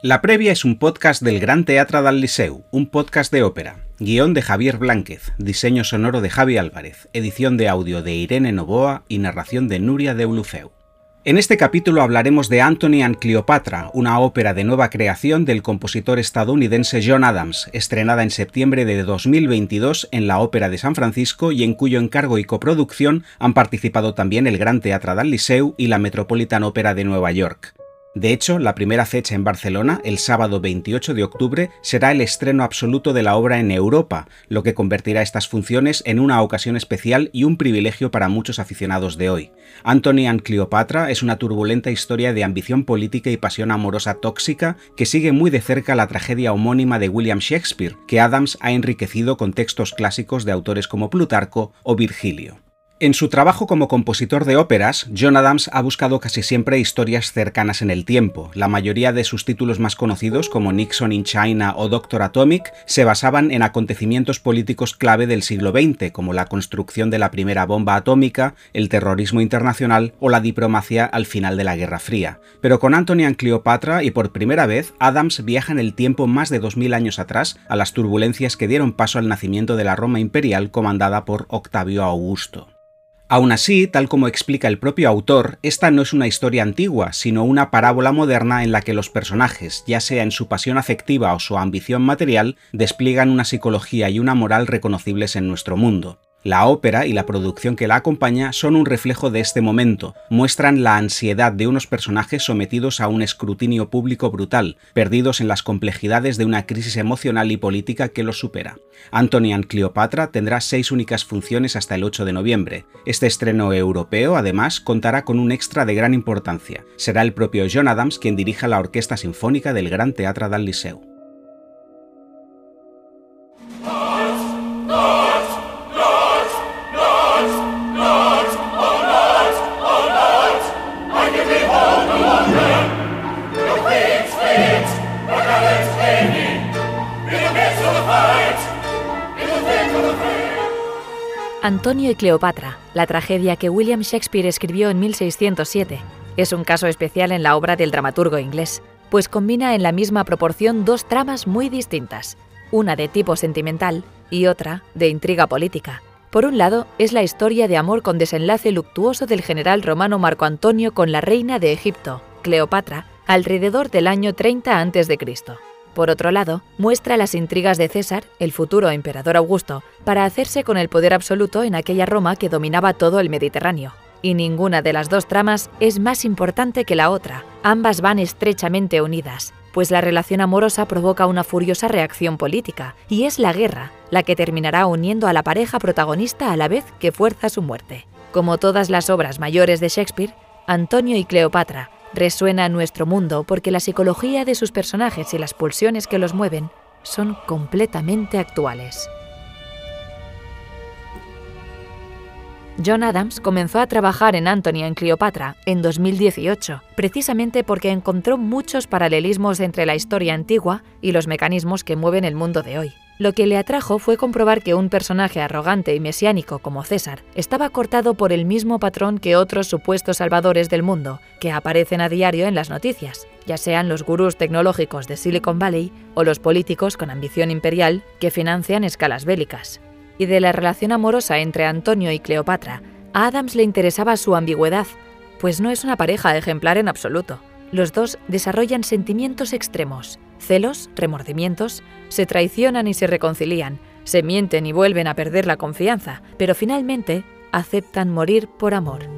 La previa es un podcast del Gran Teatre del Liceu, un podcast de ópera. Guión de Javier Blánquez, diseño sonoro de Javi Álvarez, edición de audio de Irene Novoa y narración de Nuria de Ulufeu. En este capítulo hablaremos de Anthony and Cleopatra, una ópera de nueva creación del compositor estadounidense John Adams, estrenada en septiembre de 2022 en la Ópera de San Francisco y en cuyo encargo y coproducción han participado también el Gran Teatre del Liceu y la Metropolitan Opera de Nueva York. De hecho, la primera fecha en Barcelona, el sábado 28 de octubre, será el estreno absoluto de la obra en Europa, lo que convertirá estas funciones en una ocasión especial y un privilegio para muchos aficionados de hoy. Anthony and Cleopatra es una turbulenta historia de ambición política y pasión amorosa tóxica que sigue muy de cerca la tragedia homónima de William Shakespeare, que Adams ha enriquecido con textos clásicos de autores como Plutarco o Virgilio. En su trabajo como compositor de óperas, John Adams ha buscado casi siempre historias cercanas en el tiempo. La mayoría de sus títulos más conocidos, como Nixon in China o Doctor Atomic, se basaban en acontecimientos políticos clave del siglo XX, como la construcción de la primera bomba atómica, el terrorismo internacional o la diplomacia al final de la Guerra Fría. Pero con Antony and Cleopatra y por primera vez, Adams viaja en el tiempo más de 2000 años atrás a las turbulencias que dieron paso al nacimiento de la Roma imperial comandada por Octavio Augusto. Aún así, tal como explica el propio autor, esta no es una historia antigua, sino una parábola moderna en la que los personajes, ya sea en su pasión afectiva o su ambición material, despliegan una psicología y una moral reconocibles en nuestro mundo. La ópera y la producción que la acompaña son un reflejo de este momento, muestran la ansiedad de unos personajes sometidos a un escrutinio público brutal, perdidos en las complejidades de una crisis emocional y política que los supera. Anthony and Cleopatra tendrá seis únicas funciones hasta el 8 de noviembre. Este estreno europeo, además, contará con un extra de gran importancia. Será el propio John Adams quien dirija la Orquesta Sinfónica del Gran Teatre del Liceu. Antonio y Cleopatra, la tragedia que William Shakespeare escribió en 1607, es un caso especial en la obra del dramaturgo inglés, pues combina en la misma proporción dos tramas muy distintas, una de tipo sentimental y otra de intriga política. Por un lado, es la historia de amor con desenlace luctuoso del general romano Marco Antonio con la reina de Egipto, Cleopatra, alrededor del año 30 a.C. Por otro lado, muestra las intrigas de César, el futuro emperador Augusto, para hacerse con el poder absoluto en aquella Roma que dominaba todo el Mediterráneo. Y ninguna de las dos tramas es más importante que la otra, ambas van estrechamente unidas, pues la relación amorosa provoca una furiosa reacción política, y es la guerra la que terminará uniendo a la pareja protagonista a la vez que fuerza su muerte. Como todas las obras mayores de Shakespeare, Antonio y Cleopatra resuena en nuestro mundo porque la psicología de sus personajes y las pulsiones que los mueven son completamente actuales. John Adams comenzó a trabajar en Anthony en Cleopatra en 2018, precisamente porque encontró muchos paralelismos entre la historia antigua y los mecanismos que mueven el mundo de hoy. Lo que le atrajo fue comprobar que un personaje arrogante y mesiánico como César estaba cortado por el mismo patrón que otros supuestos salvadores del mundo, que aparecen a diario en las noticias, ya sean los gurús tecnológicos de Silicon Valley o los políticos con ambición imperial que financian escalas bélicas. Y de la relación amorosa entre Antonio y Cleopatra, a Adams le interesaba su ambigüedad, pues no es una pareja ejemplar en absoluto. Los dos desarrollan sentimientos extremos, celos, remordimientos, se traicionan y se reconcilian, se mienten y vuelven a perder la confianza, pero finalmente aceptan morir por amor.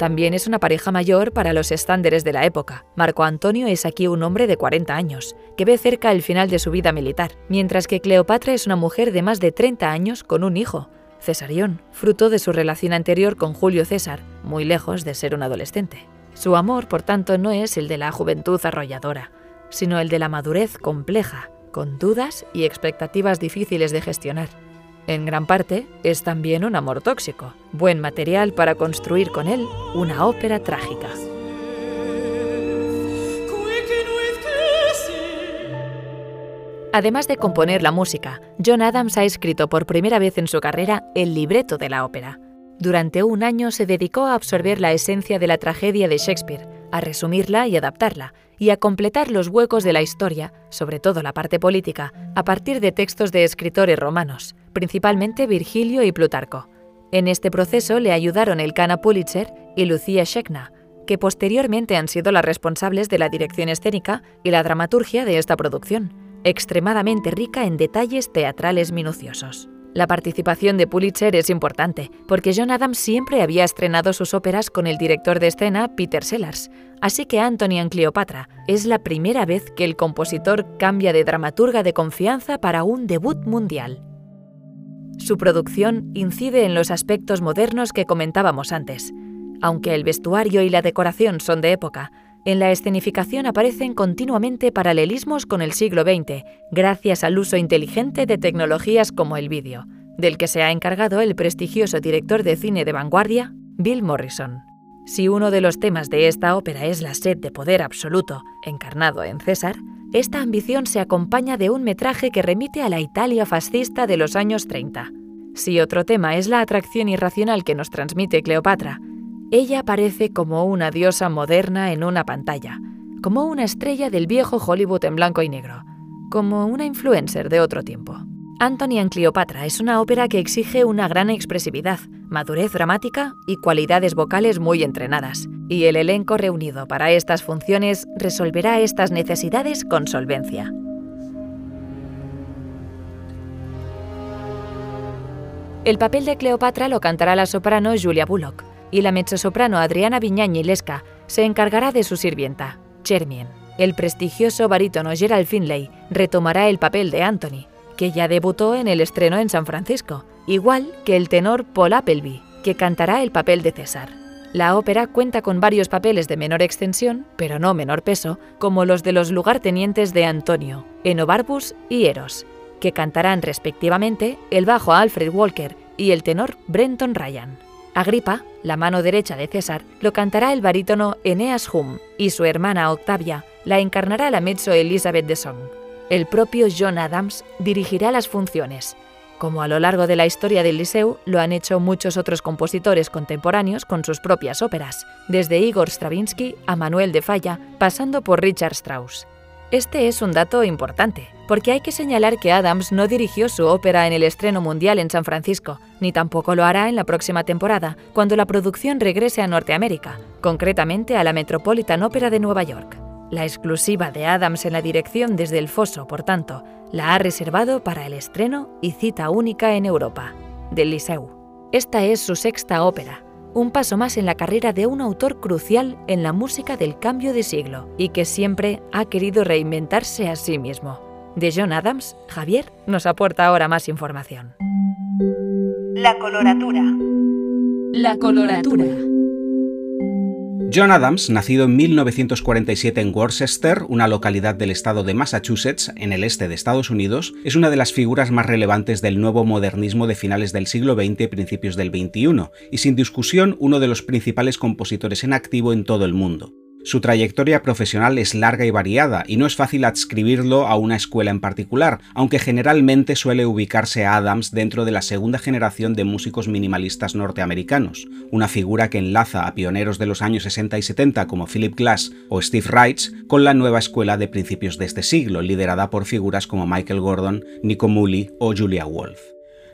También es una pareja mayor para los estándares de la época. Marco Antonio es aquí un hombre de 40 años, que ve cerca el final de su vida militar, mientras que Cleopatra es una mujer de más de 30 años con un hijo, Cesarión, fruto de su relación anterior con Julio César, muy lejos de ser un adolescente. Su amor, por tanto, no es el de la juventud arrolladora, sino el de la madurez compleja, con dudas y expectativas difíciles de gestionar. En gran parte, es también un amor tóxico, buen material para construir con él una ópera trágica. Además de componer la música, John Adams ha escrito por primera vez en su carrera el libreto de la ópera. Durante un año se dedicó a absorber la esencia de la tragedia de Shakespeare, a resumirla y adaptarla, y a completar los huecos de la historia, sobre todo la parte política, a partir de textos de escritores romanos, principalmente Virgilio y Plutarco. En este proceso le ayudaron el Cana Pulitzer y Lucía Schechna, que posteriormente han sido las responsables de la dirección escénica y la dramaturgia de esta producción, extremadamente rica en detalles teatrales minuciosos. La participación de Pulitzer es importante, porque John Adams siempre había estrenado sus óperas con el director de escena Peter Sellars, así que Anthony en Cleopatra es la primera vez que el compositor cambia de dramaturga de confianza para un debut mundial. Su producción incide en los aspectos modernos que comentábamos antes. Aunque el vestuario y la decoración son de época, en la escenificación aparecen continuamente paralelismos con el siglo XX, gracias al uso inteligente de tecnologías como el vídeo, del que se ha encargado el prestigioso director de cine de vanguardia, Bill Morrison. Si uno de los temas de esta ópera es la sed de poder absoluto, encarnado en César, esta ambición se acompaña de un metraje que remite a la Italia fascista de los años 30. Si otro tema es la atracción irracional que nos transmite Cleopatra, ella aparece como una diosa moderna en una pantalla, como una estrella del viejo Hollywood en blanco y negro, como una influencer de otro tiempo. Anthony en Cleopatra es una ópera que exige una gran expresividad, madurez dramática y cualidades vocales muy entrenadas, y el elenco reunido para estas funciones resolverá estas necesidades con solvencia. El papel de Cleopatra lo cantará la soprano Julia Bullock, y la mezzosoprano Adriana Viñañi Lesca se encargará de su sirvienta, Chermien. El prestigioso barítono Gerald Finlay retomará el papel de Anthony, que ya debutó en el estreno en San Francisco, igual que el tenor Paul Appleby, que cantará el papel de César. La ópera cuenta con varios papeles de menor extensión, pero no menor peso, como los de los lugartenientes de Antonio, Enobarbus y Eros, que cantarán respectivamente el bajo Alfred Walker y el tenor Brenton Ryan. Agripa, la mano derecha de César, lo cantará el barítono Eneas Hum y su hermana Octavia la encarnará la mezzo Elizabeth de Song. El propio John Adams dirigirá las funciones, como a lo largo de la historia del Liceu lo han hecho muchos otros compositores contemporáneos con sus propias óperas, desde Igor Stravinsky a Manuel de Falla, pasando por Richard Strauss. Este es un dato importante, porque hay que señalar que Adams no dirigió su ópera en el estreno mundial en San Francisco, ni tampoco lo hará en la próxima temporada, cuando la producción regrese a Norteamérica, concretamente a la Metropolitan Opera de Nueva York. La exclusiva de Adams en la dirección desde el foso, por tanto, la ha reservado para el estreno y cita única en Europa, del Liceu. Esta es su sexta ópera, un paso más en la carrera de un autor crucial en la música del cambio de siglo y que siempre ha querido reinventarse a sí mismo. De John Adams, Javier nos aporta ahora más información. La coloratura. La coloratura. John Adams, nacido en 1947 en Worcester, una localidad del estado de Massachusetts, en el este de Estados Unidos, es una de las figuras más relevantes del nuevo modernismo de finales del siglo XX y principios del XXI, y sin discusión uno de los principales compositores en activo en todo el mundo. Su trayectoria profesional es larga y variada, y no es fácil adscribirlo a una escuela en particular, aunque generalmente suele ubicarse Adams dentro de la segunda generación de músicos minimalistas norteamericanos, una figura que enlaza a pioneros de los años 60 y 70 como Philip Glass o Steve Reitz con la nueva escuela de principios de este siglo, liderada por figuras como Michael Gordon, Nico Mulley o Julia Wolf.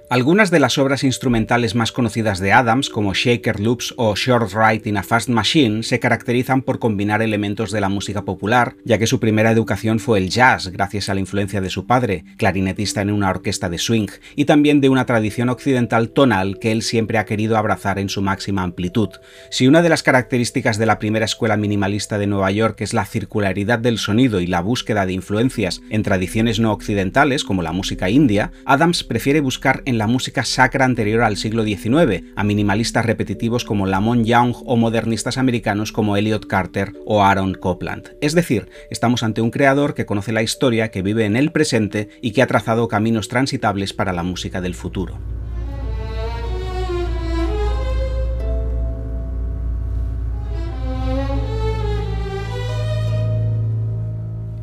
Algunas de las obras instrumentales más conocidas de Adams, como Shaker Loops o Short Ride in a Fast Machine, se caracterizan por combinar elementos de la música popular, ya que su primera educación fue el jazz, gracias a la influencia de su padre, clarinetista en una orquesta de swing, y también de una tradición occidental tonal que él siempre ha querido abrazar en su máxima amplitud. Si una de las características de la primera escuela minimalista de Nueva York es la circularidad del sonido y la búsqueda de influencias en tradiciones no occidentales, como la música india, Adams prefiere buscar la música sacra anterior al siglo XIX, a minimalistas repetitivos como Lamont Young o modernistas americanos como Elliot Carter o Aaron Copland. Es decir, estamos ante un creador que conoce la historia, que vive en el presente y que ha trazado caminos transitables para la música del futuro.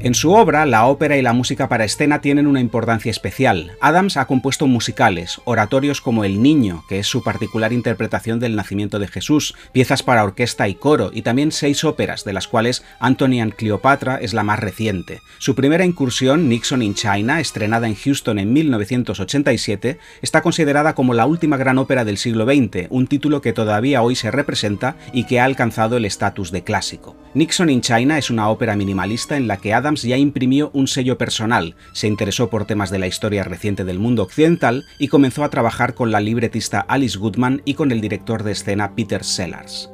En su obra, la ópera y la música para escena tienen una importancia especial. Adams ha compuesto musicales, oratorios como El Niño, que es su particular interpretación del nacimiento de Jesús, piezas para orquesta y coro, y también seis óperas, de las cuales Antony and Cleopatra es la más reciente. Su primera incursión, Nixon in China, estrenada en Houston en 1987, está considerada como la última gran ópera del siglo XX, un título que todavía hoy se representa y que ha alcanzado el estatus de clásico. Nixon in China es una ópera minimalista en la que Adams ya imprimió un sello personal, se interesó por temas de la historia reciente del mundo occidental y comenzó a trabajar con la libretista Alice Goodman y con el director de escena Peter Sellars.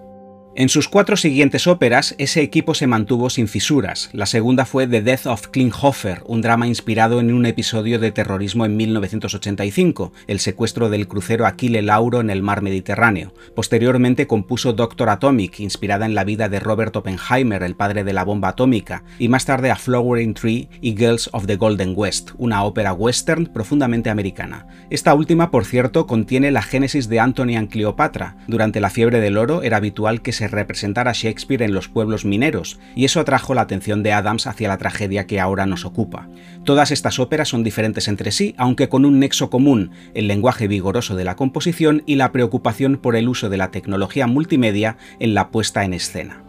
En sus cuatro siguientes óperas, ese equipo se mantuvo sin fisuras. La segunda fue The Death of Klinghoffer, un drama inspirado en un episodio de terrorismo en 1985, el secuestro del crucero Aquile Lauro en el mar Mediterráneo. Posteriormente compuso Doctor Atomic, inspirada en la vida de Robert Oppenheimer, el padre de la bomba atómica, y más tarde a Flowering Tree y Girls of the Golden West, una ópera western profundamente americana. Esta última, por cierto, contiene la génesis de Antony and Cleopatra. Durante la fiebre del oro era habitual que se representar a Shakespeare en los pueblos mineros, y eso atrajo la atención de Adams hacia la tragedia que ahora nos ocupa. Todas estas óperas son diferentes entre sí, aunque con un nexo común, el lenguaje vigoroso de la composición y la preocupación por el uso de la tecnología multimedia en la puesta en escena.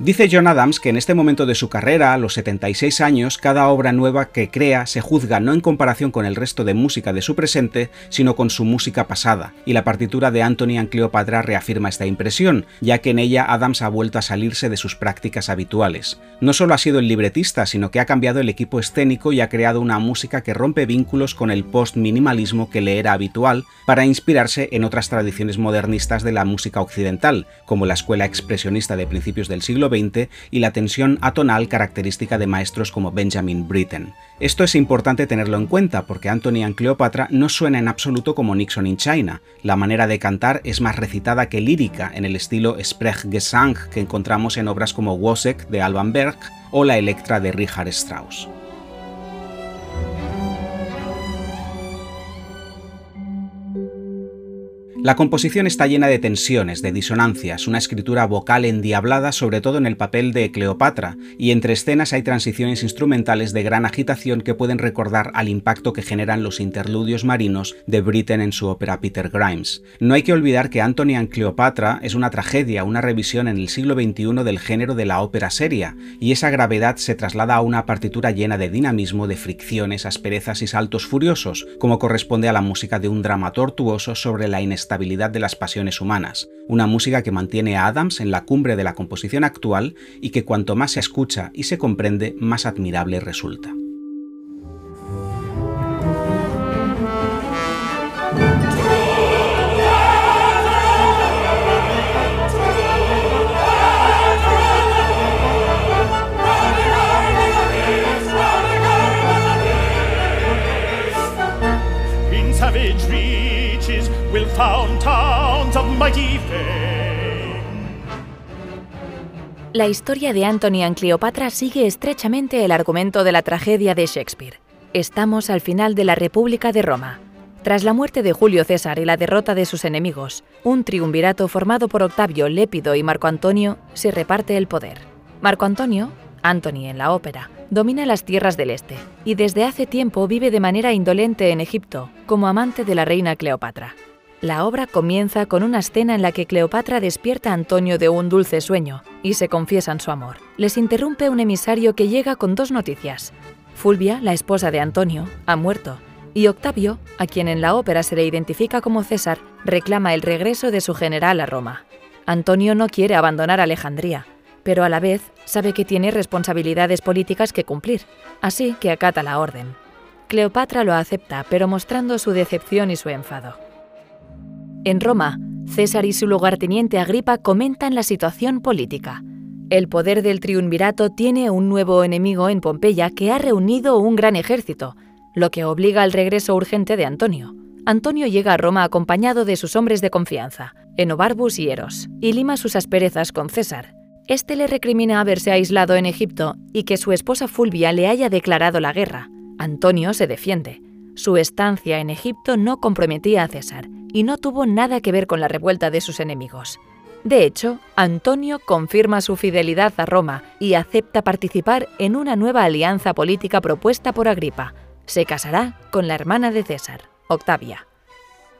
Dice John Adams que en este momento de su carrera, a los 76 años, cada obra nueva que crea se juzga no en comparación con el resto de música de su presente, sino con su música pasada, y la partitura de Anthony and Cleopatra reafirma esta impresión, ya que en ella Adams ha vuelto a salirse de sus prácticas habituales. No solo ha sido el libretista, sino que ha cambiado el equipo escénico y ha creado una música que rompe vínculos con el post-minimalismo que le era habitual para inspirarse en otras tradiciones modernistas de la música occidental, como la escuela expresionista de principios del siglo Y la tensión atonal característica de maestros como Benjamin Britten. Esto es importante tenerlo en cuenta porque Anthony and Cleopatra no suena en absoluto como Nixon in China. La manera de cantar es más recitada que lírica en el estilo Sprechgesang que encontramos en obras como Wozzeck de Alban Berg o La Electra de Richard Strauss. La composición está llena de tensiones, de disonancias, una escritura vocal endiablada sobre todo en el papel de Cleopatra, y entre escenas hay transiciones instrumentales de gran agitación que pueden recordar al impacto que generan los interludios marinos de Britten en su ópera Peter Grimes. No hay que olvidar que Antony and Cleopatra es una tragedia, una revisión en el siglo XXI del género de la ópera seria, y esa gravedad se traslada a una partitura llena de dinamismo, de fricciones, asperezas y saltos furiosos, como corresponde a la música de un drama tortuoso sobre la inestabilidad estabilidad de las pasiones humanas, una música que mantiene a Adams en la cumbre de la composición actual y que cuanto más se escucha y se comprende, más admirable resulta. La historia de Antony and Cleopatra sigue estrechamente el argumento de la tragedia de Shakespeare. Estamos al final de la República de Roma. Tras la muerte de Julio César y la derrota de sus enemigos, un triunvirato formado por Octavio, Lépido y Marco Antonio se reparte el poder. Marco Antonio, Antony en la ópera, domina las tierras del este y desde hace tiempo vive de manera indolente en Egipto como amante de la reina Cleopatra. La obra comienza con una escena en la que Cleopatra despierta a Antonio de un dulce sueño y se confiesan su amor. Les interrumpe un emisario que llega con dos noticias. Fulvia, la esposa de Antonio, ha muerto, y Octavio, a quien en la ópera se le identifica como César, reclama el regreso de su general a Roma. Antonio no quiere abandonar Alejandría, pero a la vez sabe que tiene responsabilidades políticas que cumplir, así que acata la orden. Cleopatra lo acepta, pero mostrando su decepción y su enfado. En Roma, César y su lugarteniente Agripa comentan la situación política. El poder del triunvirato tiene un nuevo enemigo en Pompeya que ha reunido un gran ejército, lo que obliga al regreso urgente de Antonio. Antonio llega a Roma acompañado de sus hombres de confianza, Enobarbus y Eros, y lima sus asperezas con César. Este le recrimina haberse aislado en Egipto y que su esposa Fulvia le haya declarado la guerra. Antonio se defiende. Su estancia en Egipto no comprometía a César y no tuvo nada que ver con la revuelta de sus enemigos. De hecho, Antonio confirma su fidelidad a Roma y acepta participar en una nueva alianza política propuesta por Agripa. Se casará con la hermana de César, Octavia.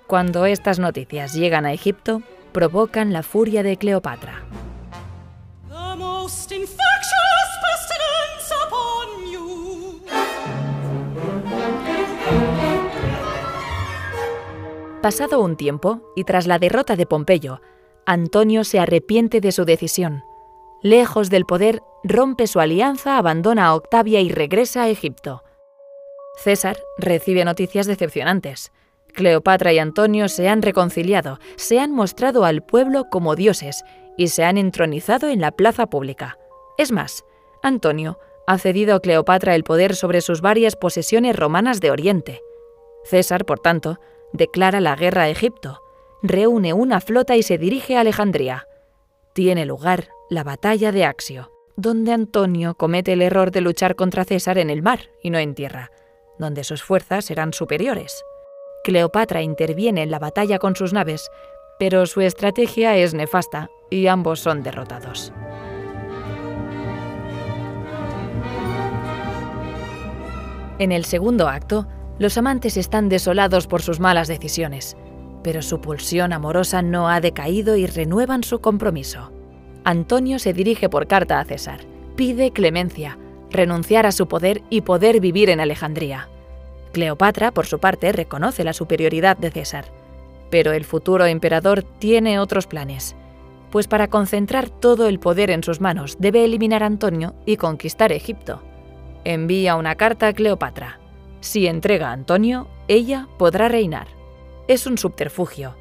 Cuando estas noticias llegan a Egipto, provocan la furia de Cleopatra. Pasado un tiempo, y tras la derrota de Pompeyo, Antonio se arrepiente de su decisión. Lejos del poder, rompe su alianza, abandona a Octavia y regresa a Egipto. César recibe noticias decepcionantes. Cleopatra y Antonio se han reconciliado, se han mostrado al pueblo como dioses y se han entronizado en la plaza pública. Es más, Antonio ha cedido a Cleopatra el poder sobre sus varias posesiones romanas de Oriente. César, por tanto, declara la guerra a Egipto, reúne una flota y se dirige a Alejandría. Tiene lugar la batalla de Axio, donde Antonio comete el error de luchar contra César en el mar y no en tierra, donde sus fuerzas eran superiores. Cleopatra interviene en la batalla con sus naves, pero su estrategia es nefasta y ambos son derrotados. En el segundo acto, los amantes están desolados por sus malas decisiones, pero su pulsión amorosa no ha decaído y renuevan su compromiso. Antonio se dirige por carta a César, pide clemencia, renunciar a su poder y poder vivir en Alejandría. Cleopatra, por su parte, reconoce la superioridad de César. Pero el futuro emperador tiene otros planes, pues para concentrar todo el poder en sus manos debe eliminar a Antonio y conquistar Egipto. Envía una carta a Cleopatra. Si entrega a Antonio, ella podrá reinar. Es un subterfugio.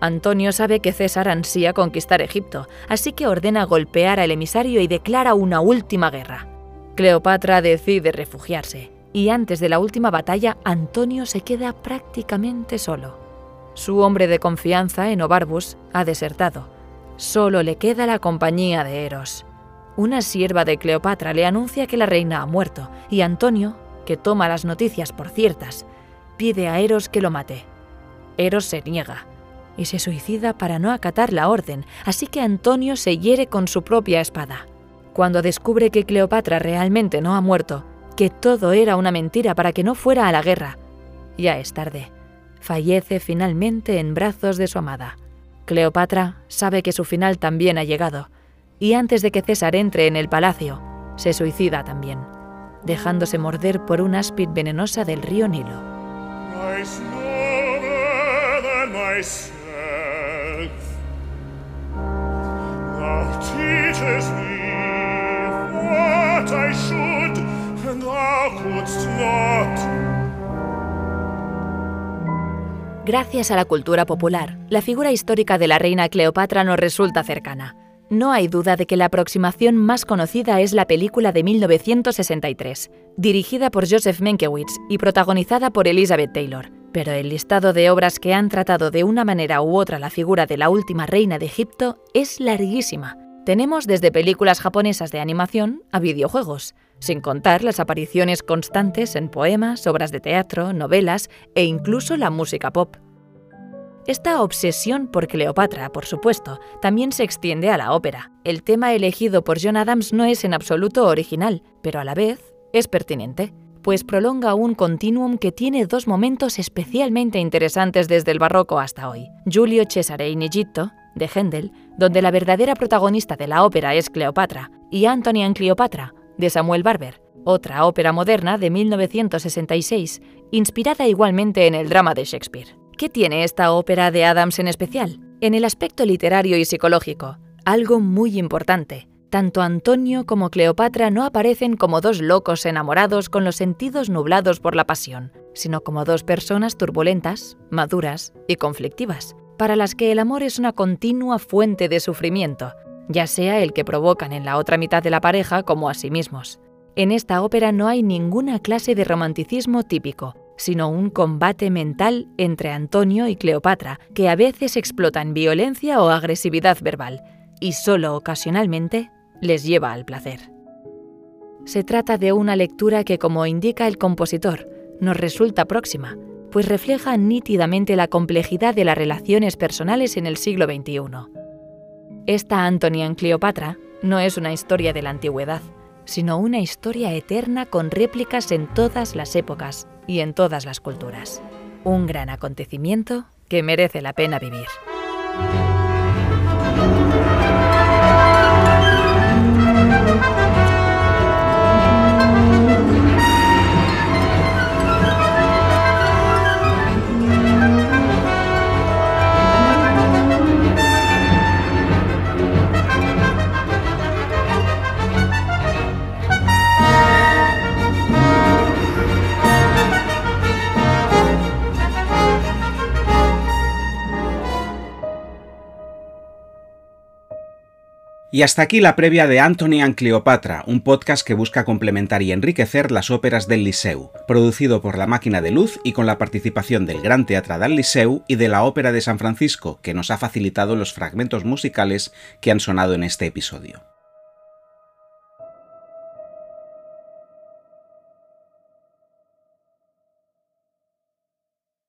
Antonio sabe que César ansía conquistar Egipto, así que ordena golpear al emisario y declara una última guerra. Cleopatra decide refugiarse y antes de la última batalla Antonio se queda prácticamente solo. Su hombre de confianza, Enobarbus, ha desertado. Solo le queda la compañía de Eros. Una sierva de Cleopatra le anuncia que la reina ha muerto y Antonio, que toma las noticias por ciertas, pide a Eros que lo mate. Eros se niega y se suicida para no acatar la orden, así que Antonio se hiere con su propia espada. Cuando descubre que Cleopatra realmente no ha muerto, que todo era una mentira para que no fuera a la guerra. Ya es tarde. Fallece finalmente en brazos de su amada. Cleopatra sabe que su final también ha llegado, y antes de que César entre en el palacio, se suicida también, dejándose morder por una áspid venenosa del río Nilo. Gracias a la cultura popular, la figura histórica de la reina Cleopatra nos resulta cercana. No hay duda de que la aproximación más conocida es la película de 1963, dirigida por Joseph Menkiewicz y protagonizada por Elizabeth Taylor. Pero el listado de obras que han tratado de una manera u otra la figura de la última reina de Egipto es larguísima. Tenemos desde películas japonesas de animación a videojuegos, sin contar las apariciones constantes en poemas, obras de teatro, novelas e incluso la música pop. Esta obsesión por Cleopatra, por supuesto, también se extiende a la ópera. El tema elegido por John Adams no es en absoluto original, pero a la vez es pertinente, pues prolonga un continuum que tiene dos momentos especialmente interesantes desde el barroco hasta hoy. Giulio Cesare in Egitto, de Händel, donde la verdadera protagonista de la ópera es Cleopatra, y Antony en Cleopatra, de Samuel Barber, otra ópera moderna de 1966, inspirada igualmente en el drama de Shakespeare. ¿Qué tiene esta ópera de Adams en especial? En el aspecto literario y psicológico, algo muy importante. Tanto Antonio como Cleopatra no aparecen como dos locos enamorados con los sentidos nublados por la pasión, sino como dos personas turbulentas, maduras y conflictivas, para las que el amor es una continua fuente de sufrimiento, ya sea el que provocan en la otra mitad de la pareja como a sí mismos. En esta ópera no hay ninguna clase de romanticismo típico, sino un combate mental entre Antonio y Cleopatra, que a veces explota en violencia o agresividad verbal, y solo ocasionalmente les lleva al placer. Se trata de una lectura que, como indica el compositor, nos resulta próxima, pues refleja nítidamente la complejidad de las relaciones personales en el siglo XXI. Esta Antony en Cleopatra no es una historia de la antigüedad, sino una historia eterna con réplicas en todas las épocas y en todas las culturas. Un gran acontecimiento que merece la pena vivir. Y hasta aquí la previa de Anthony and Cleopatra, un podcast que busca complementar y enriquecer las óperas del Liceu, producido por La Máquina de Luz y con la participación del Gran Teatro del Liceu y de la Ópera de San Francisco, que nos ha facilitado los fragmentos musicales que han sonado en este episodio.